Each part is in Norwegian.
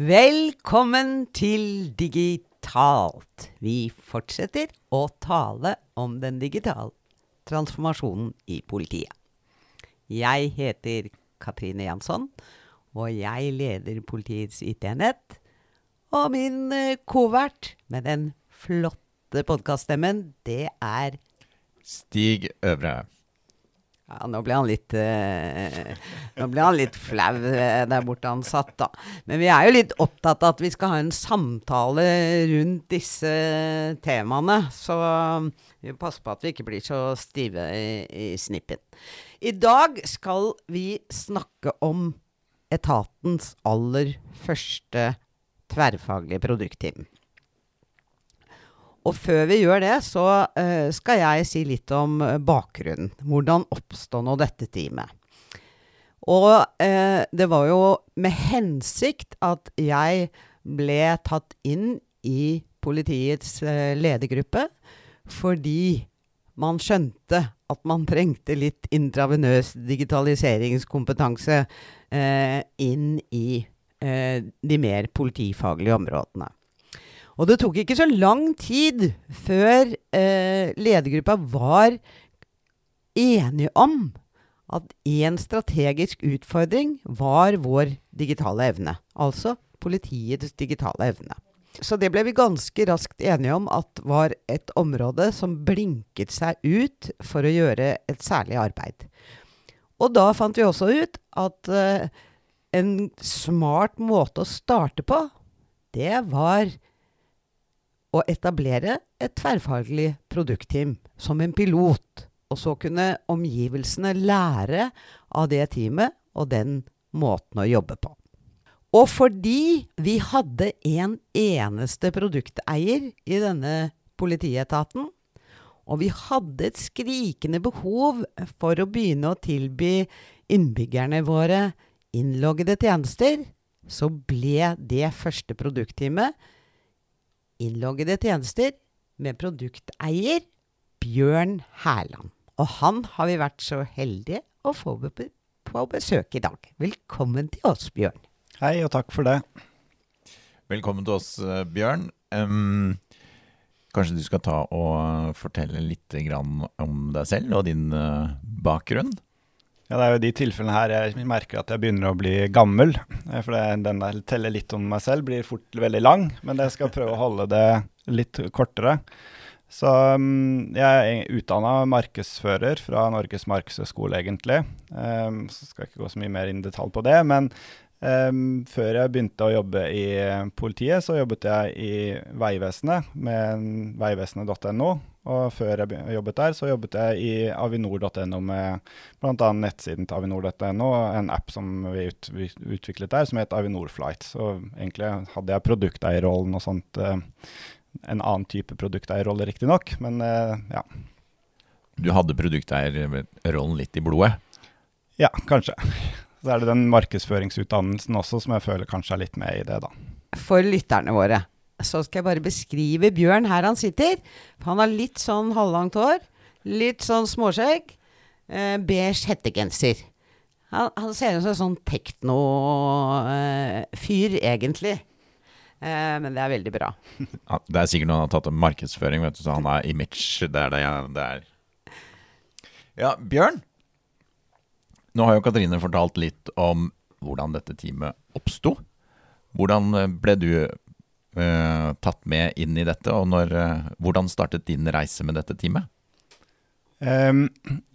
Velkommen til Digitalt. Vi fortsetter å tale om den digitale transformasjonen i politiet. Jeg heter Katrine Jansson, og jeg leder Politiets IT-enhet. Og min eh, kovert med den flotte podkaststemmen, det er Stig Øvre. Ja, nå ble han litt eh, Nå ble han litt flau eh, der borte han satt, da. Men vi er jo litt opptatt av at vi skal ha en samtale rundt disse temaene. Så vi passer på at vi ikke blir så stive i, i snippen. I dag skal vi snakke om etatens aller første tverrfaglige produktteam. Og før vi gjør det, så eh, skal jeg si litt om eh, bakgrunnen. Hvordan oppstod nå dette teamet? Og eh, det var jo med hensikt at jeg ble tatt inn i politiets eh, ledergruppe fordi man skjønte at man trengte litt intravenøs digitaliseringskompetanse eh, inn i eh, de mer politifaglige områdene. Og det tok ikke så lang tid før eh, ledergruppa var enige om at én strategisk utfordring var vår digitale evne. Altså politiets digitale evne. Så det ble vi ganske raskt enige om at var et område som blinket seg ut for å gjøre et særlig arbeid. Og da fant vi også ut at eh, en smart måte å starte på, det var å etablere et tverrfaglig produktteam som en pilot. Og så kunne omgivelsene lære av det teamet og den måten å jobbe på. Og fordi vi hadde en eneste produkteier i denne politietaten, og vi hadde et skrikende behov for å begynne å tilby innbyggerne våre innloggede tjenester, så ble det første produktteamet innloggede tjenester med produkteier Bjørn Hærland. Og han har vi vært så heldige å få på besøk i dag. Velkommen til oss, Bjørn. Hei, og takk for det. Velkommen til oss, eh, Bjørn. Um, kanskje du skal ta og fortelle litt om deg selv og din uh, bakgrunn? Ja, Det er jo de tilfellene her jeg merker at jeg begynner å bli gammel. Eh, for den der teller litt om meg selv blir fort veldig lang, men jeg skal prøve å holde det litt kortere. Så um, jeg er utdanna markedsfører fra Norges markedshøgskole, egentlig. Um, så skal jeg ikke gå så mye mer inn i detalj på det. Men um, før jeg begynte å jobbe i politiet, så jobbet jeg i Vegvesenet med vegvesenet.no. Og før jeg jobbet der, så jobbet jeg i avinor.no med bl.a. nettsiden til avinor.no, en app som vi ut, utviklet der, som het Avinor Flight. Så egentlig hadde jeg produkteierrollen og sånt. Uh, en annen type produkteierrolle, riktignok, men uh, ja. Du hadde produkteierrollen litt i blodet? Ja, kanskje. Så er det den markedsføringsutdannelsen også som jeg føler kanskje er litt med i det, da. For lytterne våre så skal jeg bare beskrive Bjørn her han sitter. Han har litt sånn halvlangt hår, litt sånn småskjegg, eh, beige hettegenser. Han, han, ser ut som en sånn tekno-fyr, eh, egentlig. Eh, men det er veldig bra. Ja, det er sikkert noen har tatt opp markedsføring, vet du, så han er image. Det er det, det er. Ja, Bjørn. Nå har jo Katrine fortalt litt om hvordan dette teamet oppsto. Hvordan ble du uh, tatt med inn i dette, og når, uh, hvordan startet din reise med dette teamet? Um,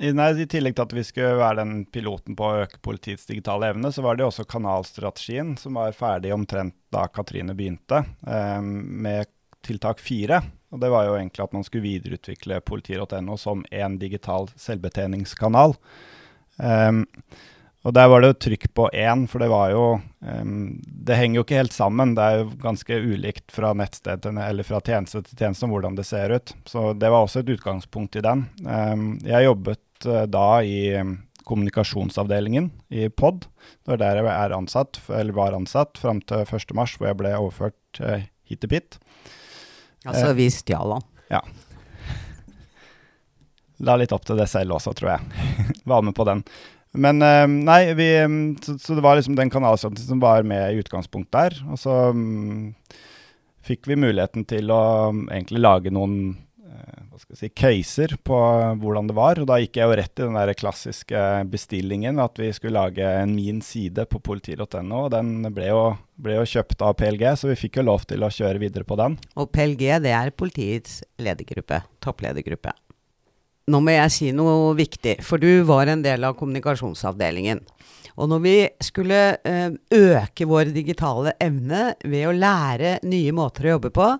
nei, I tillegg til at vi skulle være den piloten på å øke politiets digitale evne, så var det også kanalstrategien som var ferdig omtrent da Katrine begynte, um, med tiltak fire. Og Det var jo egentlig at man skulle videreutvikle politi.no som en digital selvbetjeningskanal. Um, Og der var det jo trykk på én, for det var jo um, Det henger jo ikke helt sammen. Det er jo ganske ulikt fra nettsted til, eller fra tjeneste til tjeneste om hvordan det ser ut. Så det var også et utgangspunkt i den. Um, jeg jobbet uh, da i kommunikasjonsavdelingen i POD. Det var der jeg er ansatt, eller var ansatt fram til 1.3, hvor jeg ble overført uh, hit til PIT. Altså vi stjal han. Ja. La litt opp til det selv også, tror jeg. var med på den. Men eh, nei, vi, så, så, det var liksom den kanalstrategien som var med i utgangspunktet der. Og så um, fikk vi muligheten til å um, egentlig lage noen uh, hva skal jeg si, caser på hvordan det var. Og da gikk jeg jo rett i den der klassiske bestillingen at vi skulle lage en min side på politi.no. Og den ble jo, ble jo, kjøpt av PLG, så vi fikk jo lov til å kjøre videre på den. Og PLG det er politiets ledergruppe, toppledergruppe nå må jeg si noe viktig, for du var en del av kommunikasjonsavdelingen. Og når vi skulle eh, øke vår digitale evne ved å lære nye måter å jobbe på,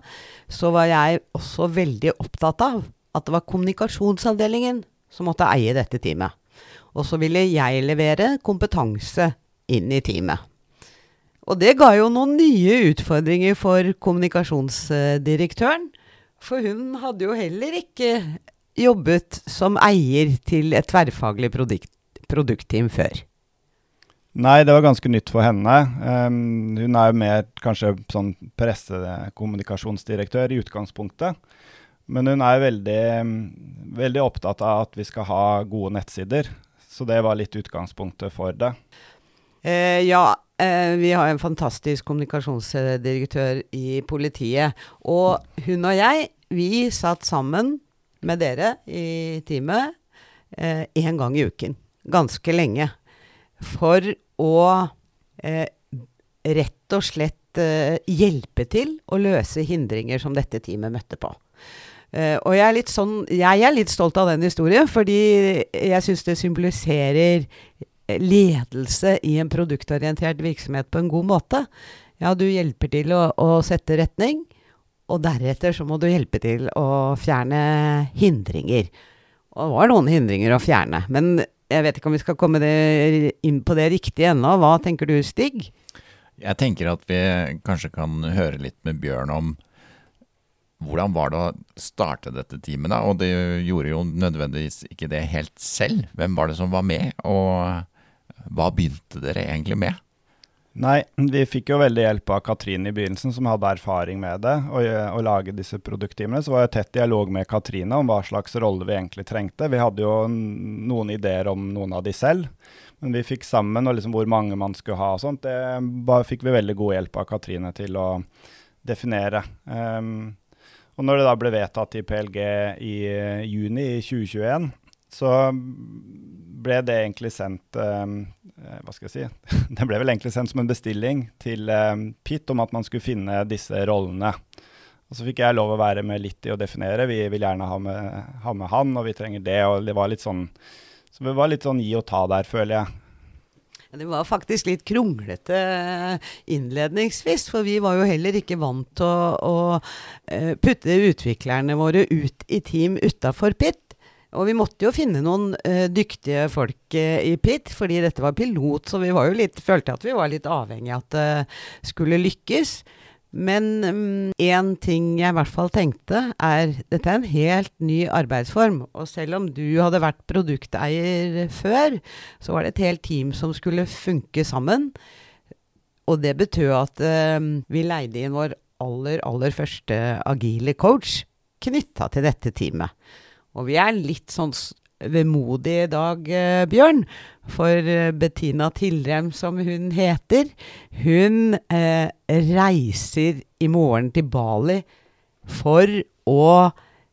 så var jeg også veldig opptatt av at det var kommunikasjonsavdelingen som måtte eie dette teamet. Og så ville jeg levere kompetanse inn i teamet. Og det ga jo noen nye utfordringer for kommunikasjonsdirektøren. For hun hadde jo heller ikke jobbet som eier til et tverrfaglig produkt, produktteam før? Nei, det var ganske nytt for henne. Um, hun er jo mer kanskje sånn pressekommunikasjonsdirektør i utgangspunktet. Men hun er veldig, veldig opptatt av at vi skal ha gode nettsider. Så det var litt utgangspunktet for det. Eh, ja, eh, vi har en fantastisk kommunikasjonsdirektør i politiet. Og hun og jeg, vi satt sammen med dere i teamet én eh, gang i uken. Ganske lenge. For å eh, rett og slett eh, hjelpe til å løse hindringer som dette teamet møtte på. Uh, og jeg er, sånn, jeg er litt stolt av den historien, fordi jeg syns det symboliserer ledelse i en produktorientert virksomhet på en god måte. Ja, du hjelper til å, å sette retning. Og deretter så må du hjelpe til å fjerne hindringer. Og det var noen hindringer å fjerne. Men jeg vet ikke om vi skal komme inn på det riktige ennå. Hva tenker du, Stig? Jeg tenker at vi kanskje kan høre litt med Bjørn om hvordan var det å starte dette teamet, da? Og det gjorde jo nødvendigvis ikke det helt selv. Hvem var det som var med, og hva begynte dere egentlig med? Nei, vi fikk jo veldig hjelp av Katrine i begynnelsen, som hadde erfaring med det, å lage disse produktteamene. Så var jeg tett dialog med Katrine om hva slags rolle vi egentlig trengte. Vi hadde jo noen ideer om noen av de selv, men vi fikk sammen og liksom hvor mange man skulle ha og sånt. Det bare fikk vi veldig god hjelp av Katrine til å definere. Um, og når det da ble vedtatt i PLG i uh, juni i 2021, så ble det egentlig sendt um, Hva skal jeg si? Det ble vel egentlig sendt som en bestilling til Pitt PIT om at man skulle finne disse rollene. Og Så fikk jeg lov å være med litt i å definere. Vi vil gjerne ha med, ha med han, og vi trenger det. og det var litt sånn, Så det var litt sånn gi og ta der, føler jeg. Det var faktisk litt kronglete innledningsvis, for vi var jo heller ikke vant til å, å putte utviklerne våre ut i team utafor PIT. Og vi måtte jo finne noen uh, dyktige folk uh, i PIT, fordi dette var pilot, så vi litt, følte at vi var litt avhengig av at det skulle lykkes. Men én um, ting jeg i hvert fall tenkte, er dette er en helt ny arbeidsform. Og selv om du hadde vært produkteier før, så var det et helt team som skulle funke sammen. Og det betød at uh, vi leide inn vår aller, aller første agile coach knytta til dette teamet. Og vi er litt sånn vemodige i dag, eh, Bjørn. For eh, Bettina Tilrem, som hun heter, hun eh, reiser i morgen til Bali for å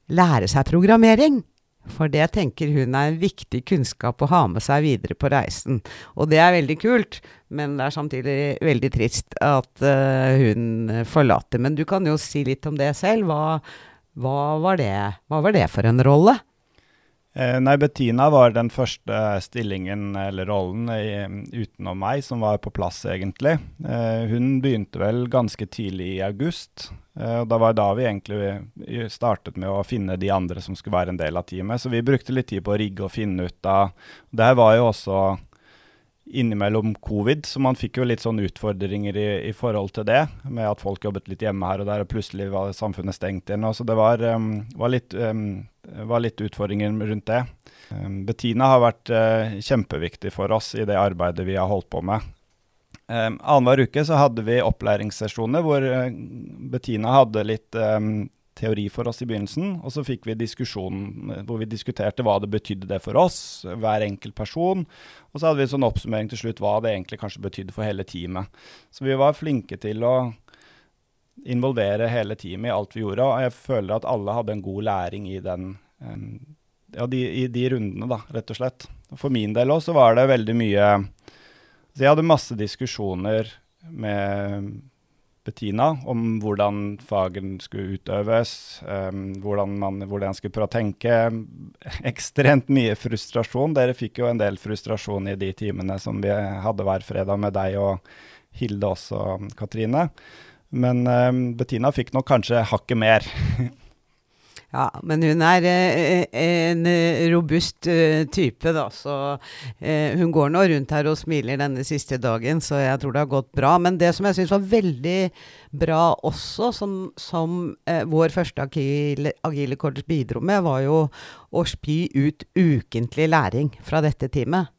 lære seg programmering. For det tenker hun er en viktig kunnskap å ha med seg videre på reisen. Og det er veldig kult, men det er samtidig veldig trist at uh, hun forlater. Men du kan jo si litt om det selv. Hva, hva var det, hva var det for en rolle? Eh, nei, Bettina var den første stillingen eller rollen i, utenom meg som var på plass, egentlig. Eh, hun begynte vel ganske tidlig i august. Eh, og Da var da vi egentlig startet med å finne de andre som skulle være en del av teamet. Så vi brukte litt tid på å rigge og finne ut av Det her var jo også innimellom covid, så man fikk jo litt sånn utfordringer i, i, forhold til det. Med at folk jobbet litt hjemme her og der, og plutselig var samfunnet stengt igjen. Så det var, um, var, litt, um, var, litt, utfordringer rundt det. Um, Bettina har vært uh, kjempeviktig for oss i det arbeidet vi har holdt på med. Um, Annenhver uke så hadde vi opplæringssesjoner hvor uh, Bettina hadde litt um, teori for oss i begynnelsen, og så fikk vi diskusjon eh, hvor vi diskuterte hva det betydde det for oss, hver enkelt person. Og så hadde vi en sånn oppsummering til slutt hva det egentlig kanskje betydde for hele teamet. Så vi var flinke til å involvere hele teamet i alt vi gjorde, og jeg føler at alle hadde en god læring i den ja, de, i de rundene, da, rett og slett. For min del òg så var det veldig mye Så jeg hadde masse diskusjoner med Bettina om hvordan fagen skulle utøves, um, hvordan man hvordan skulle prøve å tenke. Ekstremt mye frustrasjon. Dere fikk jo en del frustrasjon i de timene som vi hadde hver fredag med deg og Hilde også, Katrine. Men um, Bettina fikk nok kanskje hakket mer. Ja, men hun er eh, en eh, robust eh, type, da. Så eh, hun går nå rundt her og smiler denne siste dagen, så jeg tror det har gått bra. Men det som jeg syns var veldig bra også, som, som eh, vår første agile, agile coach bidro med, var jo å spy ut ukentlig læring fra dette teamet.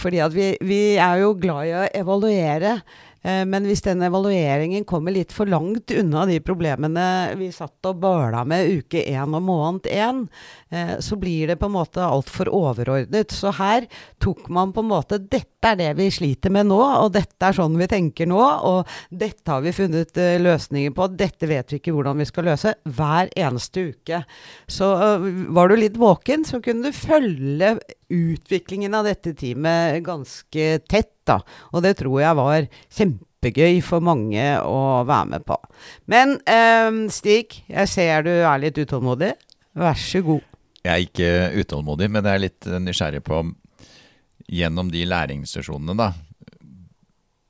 Fordi at vi, vi er jo glad i å evaluere. Eh, men hvis den evalueringen kommer litt for langt unna de problemene vi satt og bøla med uke én og måned én, eh, så blir det på en måte altfor overordnet. Så her tok man på en måte Dette er det vi sliter med nå, og dette er sånn vi tenker nå, og dette har vi funnet eh, løsninger på, dette vet vi ikke hvordan vi skal løse, hver eneste uke. Så var du litt våken, så kunne du følge utviklingen av dette teamet ganske tett da. Og det tror jeg var kjempegøy for mange å være med på. Men eh, Stig, jeg ser du er litt utålmodig. Vær så god. Jeg er ikke utålmodig, men jeg er litt nysgjerrig på Gjennom de læringssesjonene, da.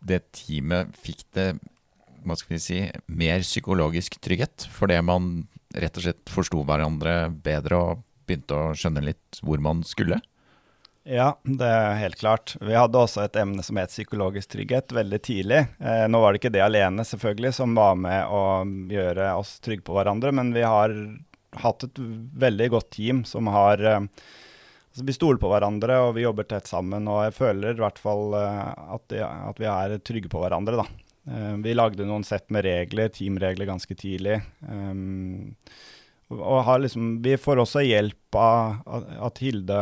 Det teamet fikk det hva skal vi si, mer psykologisk trygghet fordi man rett og slett forsto hverandre bedre og begynte å skjønne litt hvor man skulle? Ja, det er helt klart. Vi hadde også et emne som het psykologisk trygghet veldig tidlig. Eh, nå var det ikke det alene selvfølgelig som var med å gjøre oss trygge på hverandre, men vi har hatt et veldig godt team som har eh, altså Vi stoler på hverandre og vi jobber tett sammen, og jeg føler i hvert fall eh, at, de, at, vi er trygge på hverandre, da. Eh, vi lagde noen sett med regler, teamregler, ganske tidlig. Eh, liksom, vi får også hjelp av at Hilde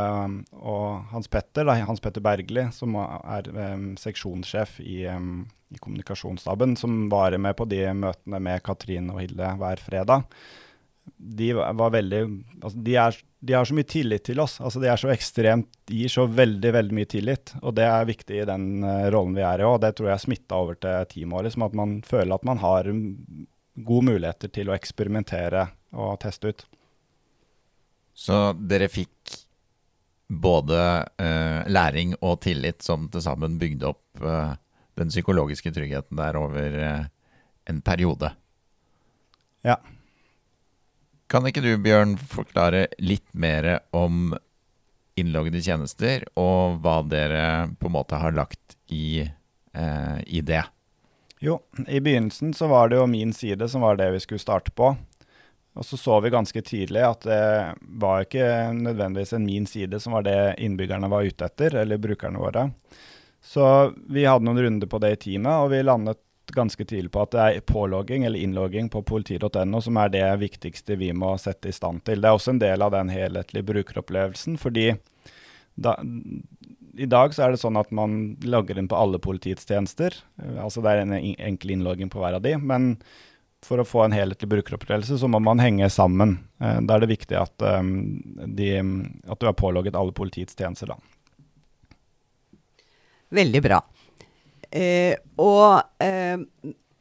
og Hans Petter, da, Hans Petter Bergli, som er um, seksjonssjef i, um, i, kommunikasjonsstaben, som var med på de møtene med Katrin og Hilde hver fredag, de veldig altså, de, er, de, har så mye tillit til oss. altså De er så ekstremt, gir så veldig veldig mye tillit. Og det er viktig i den uh, rollen vi er i òg. Det tror jeg smitta over til teamet. Liksom at man føler at man har gode muligheter til å eksperimentere og teste ut. Så dere fikk både eh, læring og tillit som til sammen bygde opp eh, den psykologiske tryggheten der over eh, en periode? Ja. Kan ikke du, Bjørn, forklare litt mer om innloggede tjenester, og hva dere på en måte har lagt i, eh, i det? Jo, i begynnelsen så var det jo min side som var det vi skulle starte på. Og så så vi ganske tidlig at det var ikke nødvendigvis en min side som var det innbyggerne var ute etter, eller brukerne våre. Så vi hadde noen runder på det i teamet, og vi landet ganske tidlig på at det er pålogging eller innlogging på politi.no som er det viktigste vi må sette i stand til. Det er også en del av den helhetlige brukeropplevelsen, fordi da, i dag så er det sånn at man logger inn på alle politiets tjenester. Altså det er en enkel innlogging på hver av de. Men for å få en helhetlig brukeropplevelse, så må man henge sammen. Eh, da er det viktig at, um, de, at du har pålogget alle politiets tjenester, da. Veldig bra. Eh, og eh,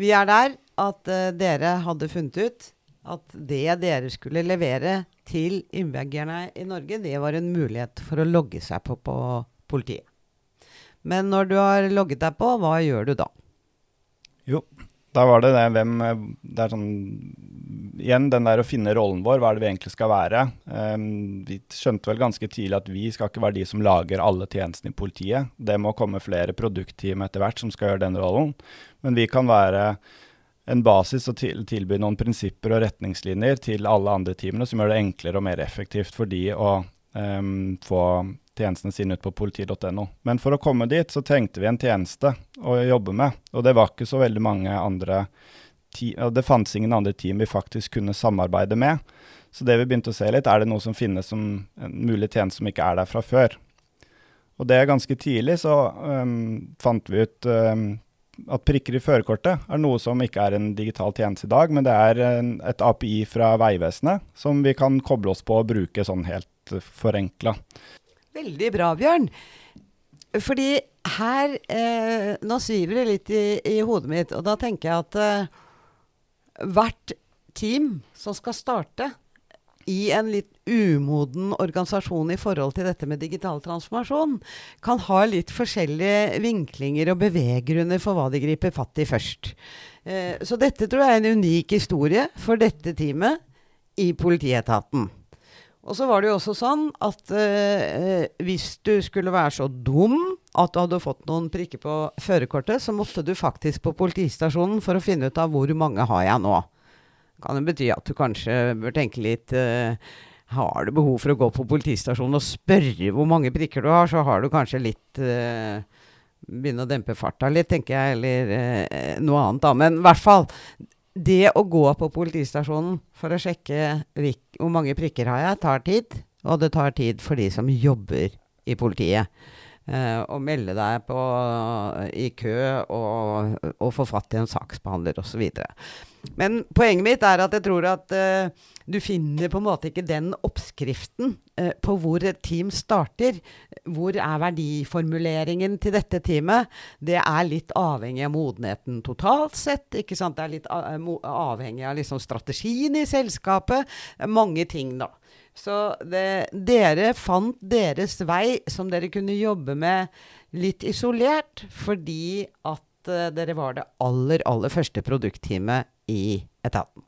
vi er der at eh, dere hadde funnet ut at det dere skulle levere til innbyggerne i Norge, det var en mulighet for å logge seg på på politiet. Men når du har logget deg på, hva gjør du da? Jo, da var det det hvem Det er sånn igjen den der å finne rollen vår, hva er det vi egentlig skal være. Um, vi skjønte vel ganske tidlig at vi skal ikke være de som lager alle tjenestene i politiet. Det må komme flere produktteam etter hvert som skal gjøre den rollen. Men vi kan være en basis og til, tilby noen prinsipper og retningslinjer til alle andre teamene som gjør det enklere og mer effektivt for de å um, få tjenestene sine ut på politi.no. Men for å komme dit så trengte vi en tjeneste å jobbe med, og det var ikke så veldig mange andre Det fantes ingen andre team vi faktisk kunne samarbeide med. Så det vi begynte å se litt, er det noe som finnes som en mulig tjeneste som ikke er der fra før. Og det ganske tidlig så um, fant vi ut um, at prikker i førerkortet er noe som ikke er en digital tjeneste i dag, men det er en, et API fra Vegvesenet som vi kan koble oss på og bruke sånn helt forenkla. Veldig bra, Bjørn. Fordi her eh, Nå sviver det litt i, i, hodet mitt, og da tenker jeg at eh, hvert team som skal starte, i en litt umoden organisasjon i forhold til dette med digital transformasjon, kan ha litt forskjellige vinklinger og beveggrunner for hva de griper fatt i først. Eh, så dette tror jeg er en unik historie for dette teamet i politietaten. Og så var det jo også sånn at eh, hvis du skulle være så dum at du hadde fått noen prikker på førerkortet, så måtte du faktisk på politistasjonen for å finne ut av hvor mange har jeg nå kan det bety at du kanskje bør tenke litt eh, Har du behov for å gå på politistasjonen og spørre hvor mange prikker du har, så har du kanskje litt eh, Begynne å dempe farta litt, tenker jeg, eller uh, noe annet, da. Men i hvert fall. Det å gå på politistasjonen for å sjekke hvor mange prikker har jeg, tar tid. Og det tar tid for de som jobber i politiet. Uh, og melde deg på, uh, i kø og, og, få fatt i en saksbehandler osv. Men poenget mitt er at jeg tror at uh, du finner på en måte ikke den oppskriften på hvor et team starter. Hvor er verdiformuleringen til dette teamet? Det er litt avhengig av modenheten totalt sett. ikke sant? Det er litt avhengig av liksom strategien i selskapet. Mange ting, da. Så det, dere fant deres vei som dere kunne jobbe med litt isolert, fordi at uh, dere var det aller, aller første produktteamet i etaten.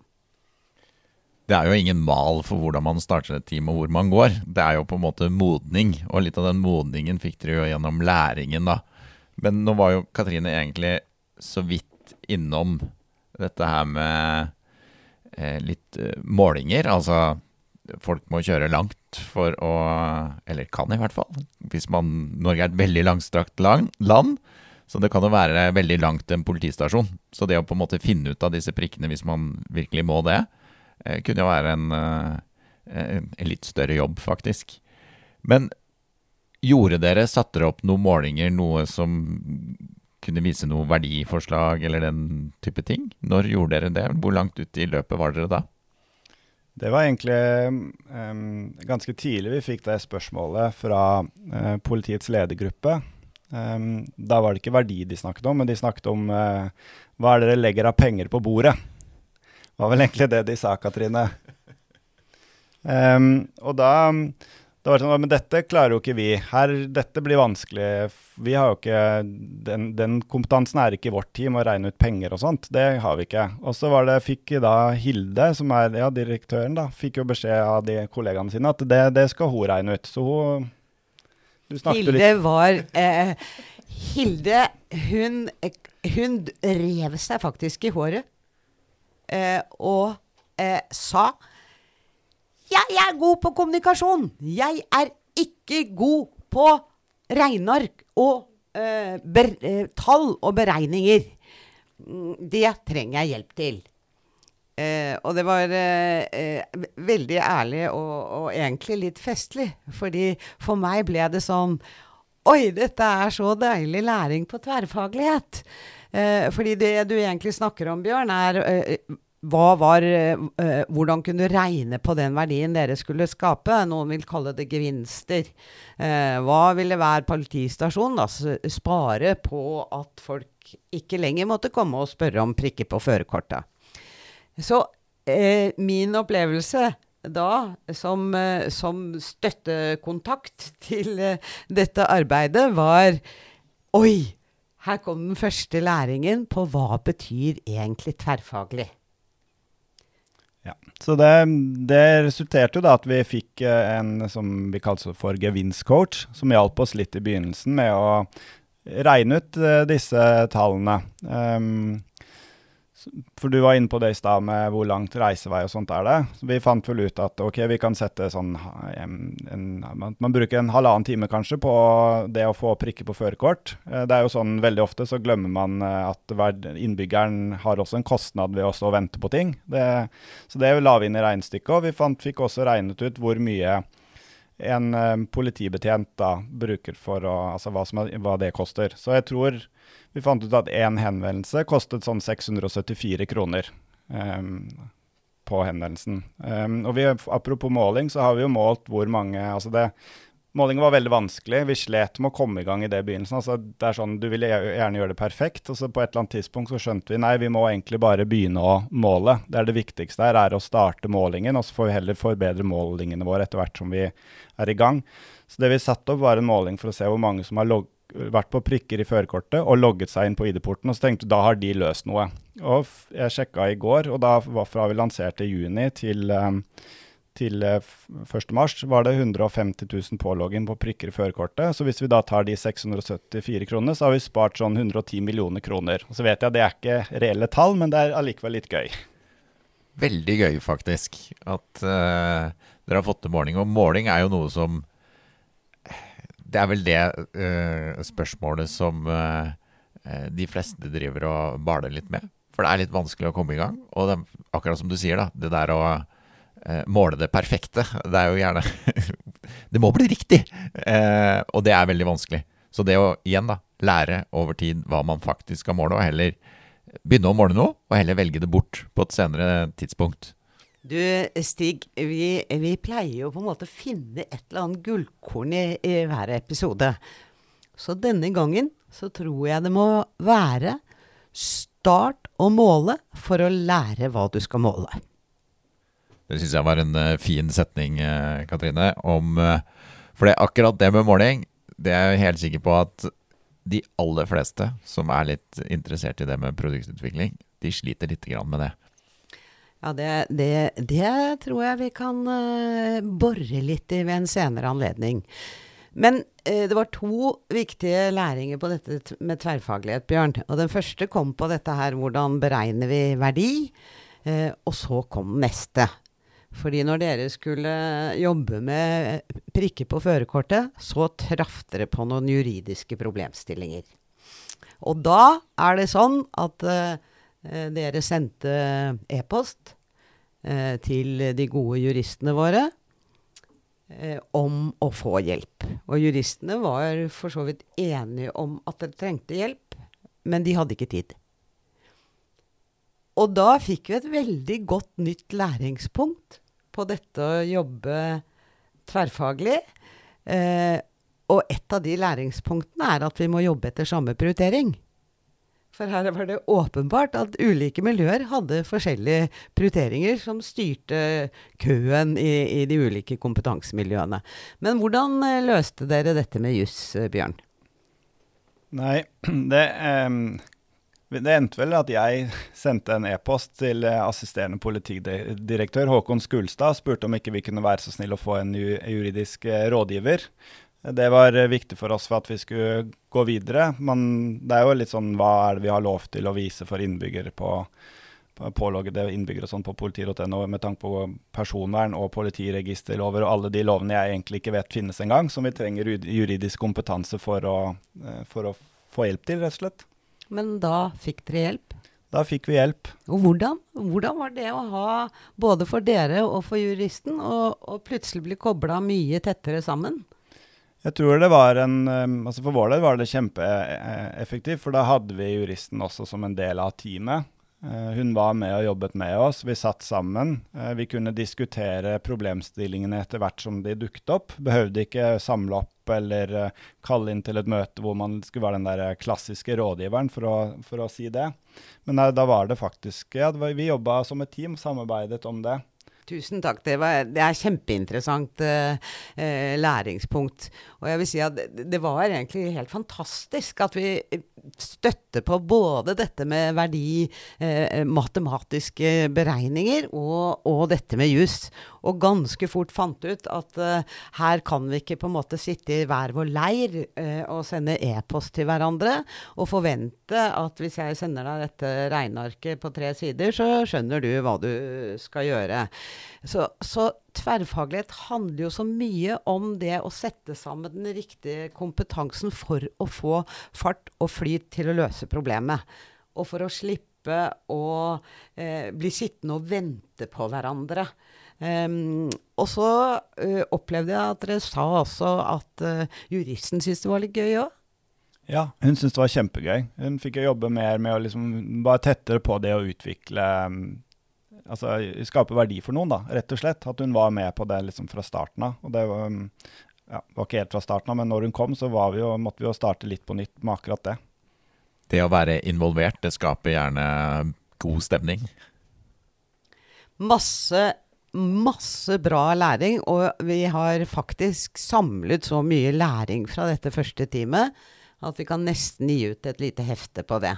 Det er jo ingen mal for hvordan man starter et team og hvor man går. Det er jo på en måte modning, og litt av den modningen fikk dere jo gjennom læringen, da. Men nå var jo Katrine egentlig så vidt innom dette her med eh, litt eh, målinger. Altså folk må kjøre langt for å Eller kan i hvert fall. Hvis man Norge er et veldig langstrakt land, så det kan jo være veldig langt en politistasjon. Så det å på en måte finne ut av disse prikkene hvis man virkelig må det, eh, kunne jo være en, eh, en litt større jobb, faktisk. Men gjorde dere, satte dere opp noen målinger, noe som kunne vise noe verdiforslag eller den type ting? Når gjorde dere det? Hvor langt ut i løpet var dere da? Det var egentlig um, ganske tidlig vi fikk det spørsmålet fra uh, politiets ledergruppe. Um, da var det ikke verdi de snakket om, men de snakket om uh, hva er det dere legger av penger på bordet. Det var vel egentlig det de sa, Katrine. Um, og da det var sånn, men dette klarer jo ikke vi. Her, dette blir vanskelig. Vi har jo ikke, den, den, kompetansen er ikke i vårt team å regne ut penger og sånt. Det har vi ikke. Og så var det, fikk da Hilde, som er ja, direktøren, da, fikk jo beskjed av de kollegaene sine at det, det skal hun regne ut. Så hun Du Hilde var eh, Hilde, hun, hun rev seg faktisk i håret eh, og eh, sa jeg er god på kommunikasjon. Jeg er ikke god på regneark og eh, ber, eh, tall og beregninger. Mm, det trenger jeg hjelp til. Eh, og det var veldig ærlig og, og, egentlig litt festlig. Fordi for meg ble det sånn Oi, dette er så deilig læring på tverrfaglighet. fordi det du egentlig snakker om, Bjørn, er hva var, uh, hvordan kunne du regne på den verdien dere skulle skape? Noen vil kalle det gevinster. Uh, hva ville hver politistasjon da, spare på at folk ikke lenger måtte komme og spørre om prikker på førerkortet? Så uh, min opplevelse da, som, som støttekontakt til dette arbeidet, var Oi! Her kom den første læringen på hva betyr egentlig tverrfaglig. Ja, Så det, det resulterte jo da at vi fikk eh, en som vi kalte for gevinstcoach, som hjalp oss litt i begynnelsen med å regne ut uh, disse tallene. Um, for du var inne på det i stad med hvor langt reisevei og sånt er det. Så vi fant vel ut at ok, vi kan sette sånn en, en, man, bruker en halvannen time kanskje på det å få prikke på førerkort. Eh, det er jo sånn veldig ofte så glemmer man eh, at innbyggeren har også en kostnad ved å stå og vente på ting. Det, så det la vi inn i regnestykket, og vi fant, fikk også regnet ut hvor mye en um, politibetjent da bruker for å Altså hva, er, hva, det koster. Så jeg tror vi fant ut at én henvendelse kostet sånn 674 kroner um, på henvendelsen. Um, og vi, apropos måling, så har vi jo målt hvor mange Altså det Målingen var veldig vanskelig. Vi slet med å komme i gang i det begynnelsen. Altså, det er sånn, Du ville gjerne gjøre det perfekt, og så på et eller annet tidspunkt så skjønte vi nei, vi må egentlig bare begynne å måle. Det er det viktigste her, er å starte målingen, og så får vi heller forbedre målingene våre etter hvert som vi er i gang. Så det vi satte opp, var en måling for å se hvor mange som har vært på prikker i førerkortet og logget seg inn på ID-porten. Og så tenkte da har de løst noe. Og jeg sjekka i går, og da var fra vi lanserte i juni til um, til 1.3 eh, var det 150 000 påloggen på prikker i førerkortet. Så hvis vi da tar de 674 kronene, så har vi spart sånn 110 millioner kroner. Og så vet jeg at det er ikke reelle tall, men det er allikevel litt gøy. Veldig gøy, faktisk, at uh, dere har fått til måling. Og måling er jo noe som Det er vel det uh, spørsmålet som uh, de fleste driver og baler litt med. For det er litt vanskelig å komme i gang. Og det, akkurat som du sier, da, det der å måle det perfekte. Det er jo gjerne Det må bli riktig! Eh, og det er veldig vanskelig. Så det å igjen da, lære over tid hva man faktisk skal måle, og heller begynne å måle noe, og heller velge det bort på et senere tidspunkt. Du Stig, vi, vi pleier jo på en måte å finne et eller annet gullkorn i, i hver episode. Så denne gangen så tror jeg det må være start å måle for å lære hva du skal måle. Det syns jeg var en uh, fin setning, uh, Katrine. Om, uh, for det, akkurat det med måling, det er jeg helt sikker på at de aller fleste som er litt interessert i det med produktutvikling, de sliter litt med det. Ja, det, det, det, tror jeg vi kan bore litt i ved en senere anledning. Men det var to viktige læringer på dette med tverrfaglighet, Bjørn. Og den første kom på dette her hvordan beregner vi verdi? og så kom neste. Fordi når dere skulle jobbe med prikker på førerkortet, så traff dere på noen juridiske problemstillinger. Og da er det sånn at uh, dere sendte e-post uh, til de gode juristene våre uh, om å få hjelp. Og juristene var for så vidt enige om at dere trengte hjelp, men de hadde ikke tid. Og da fikk vi et veldig godt nytt læringspunkt på dette å jobbe tverrfaglig. Eh, og et av de læringspunktene er at vi må jobbe etter samme prioritering. For her var det åpenbart at ulike miljøer hadde forskjellige prioriteringer som styrte køen i, i de ulike kompetansemiljøene. Men hvordan eh, løste dere dette med juss, eh, Bjørn? Nei, det um det endte vel at jeg sendte en e-post til eh, assisterende politidirektør Håkon Skulstad og spurte om ikke vi kunne være så snill å få en juridisk eh, rådgiver. Det var eh, viktig for oss for at vi skulle gå videre. Men det er jo litt sånn hva er det vi har lov til å vise for innbyggere på, på innbyggere sånn på politi.no med tanke på personvern og politiregisterlover og alle de lovene jeg egentlig ikke vet finnes engang, som vi trenger juridisk kompetanse for å, for å få hjelp til, rett og slett. Men da fikk dere hjelp? Da fikk vi hjelp. Og hvordan? Hvordan var det å ha, både for dere og for juristen, å plutselig bli kobla mye tettere sammen? Jeg tror det var en altså For vår del var det kjempeeffektivt, for da hadde vi juristen også som en del av teamet. Eh, hun var med og jobbet med oss. Vi satt sammen. Eh, vi kunne diskutere problemstillingene etter hvert som de dukket opp. Behøvde ikke samle opp eller eh, kalle inn til et møte hvor man skulle være den der klassiske rådgiveren, for å, for å si det. Men da var det faktisk ja, Vi jobba som et team, samarbeidet om det. Tusen takk. Det, var, det er kjempeinteressant eh, eh, læringspunkt. Og jeg vil si at det, var egentlig helt fantastisk at vi støtter på både dette med verdi, eh, matematiske beregninger, og, og dette med juss. Og ganske fort fant ut at eh, her kan vi ikke på en måte sitte i hver vår leir eh, og sende e-post til hverandre og forvente at hvis jeg sender deg dette regnearket på tre sider, så skjønner du hva du skal gjøre. Så, så, tverrfaglighet handler jo så mye om det å sette sammen den riktige kompetansen for å få fart og flyt til å løse problemet. Og for å slippe å eh, bli sittende og vente på hverandre. Um, og så uh, opplevde jeg at dere sa også at uh, juristen syntes det var litt gøy òg. Ja, hun syntes det var kjempegøy. Hun fikk jo jobbe mer med å liksom bare tettere på det å utvikle um, altså skape verdi for noen, da, rett og slett. At hun var med på det liksom fra starten av. Og det var, um, ja, var ikke helt fra starten av, men når hun kom, så vi jo, måtte vi jo starte litt på nytt med akkurat det. Det å være involvert, det skaper gjerne god stemning? Masse masse bra læring, og vi har faktisk samlet så mye læring fra dette første teamet at vi kan nesten gi ut et lite hefte på det.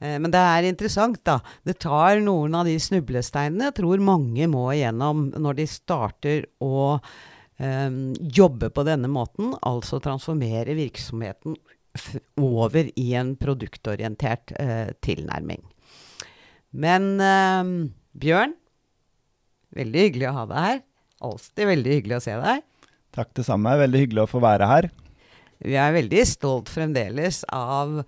Eh, men det er interessant, da. Det tar noen av de snublesteinene jeg tror mange må igjennom når de starter å um, jobbe på denne måten, altså transformere virksomheten over i en produktorientert uh, tilnærming. Men um, Bjørn, veldig hyggelig å ha deg her. Alltid veldig hyggelig å se deg. Takk det samme. Veldig hyggelig å få være her. Vi er veldig stolt fremdeles av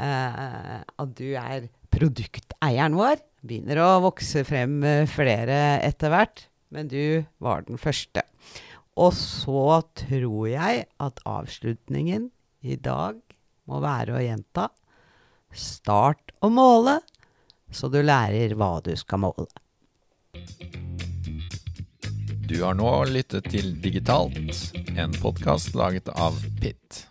eh, at du er produkteieren vår. Begynner å vokse frem eh, flere etter hvert, men du var den første. Og så tror jeg at avslutningen i dag må være å gjenta Start å måle, så du lærer hva du skal måle. Du har nå lyttet til Digitalt, en podkast laget av Pitt.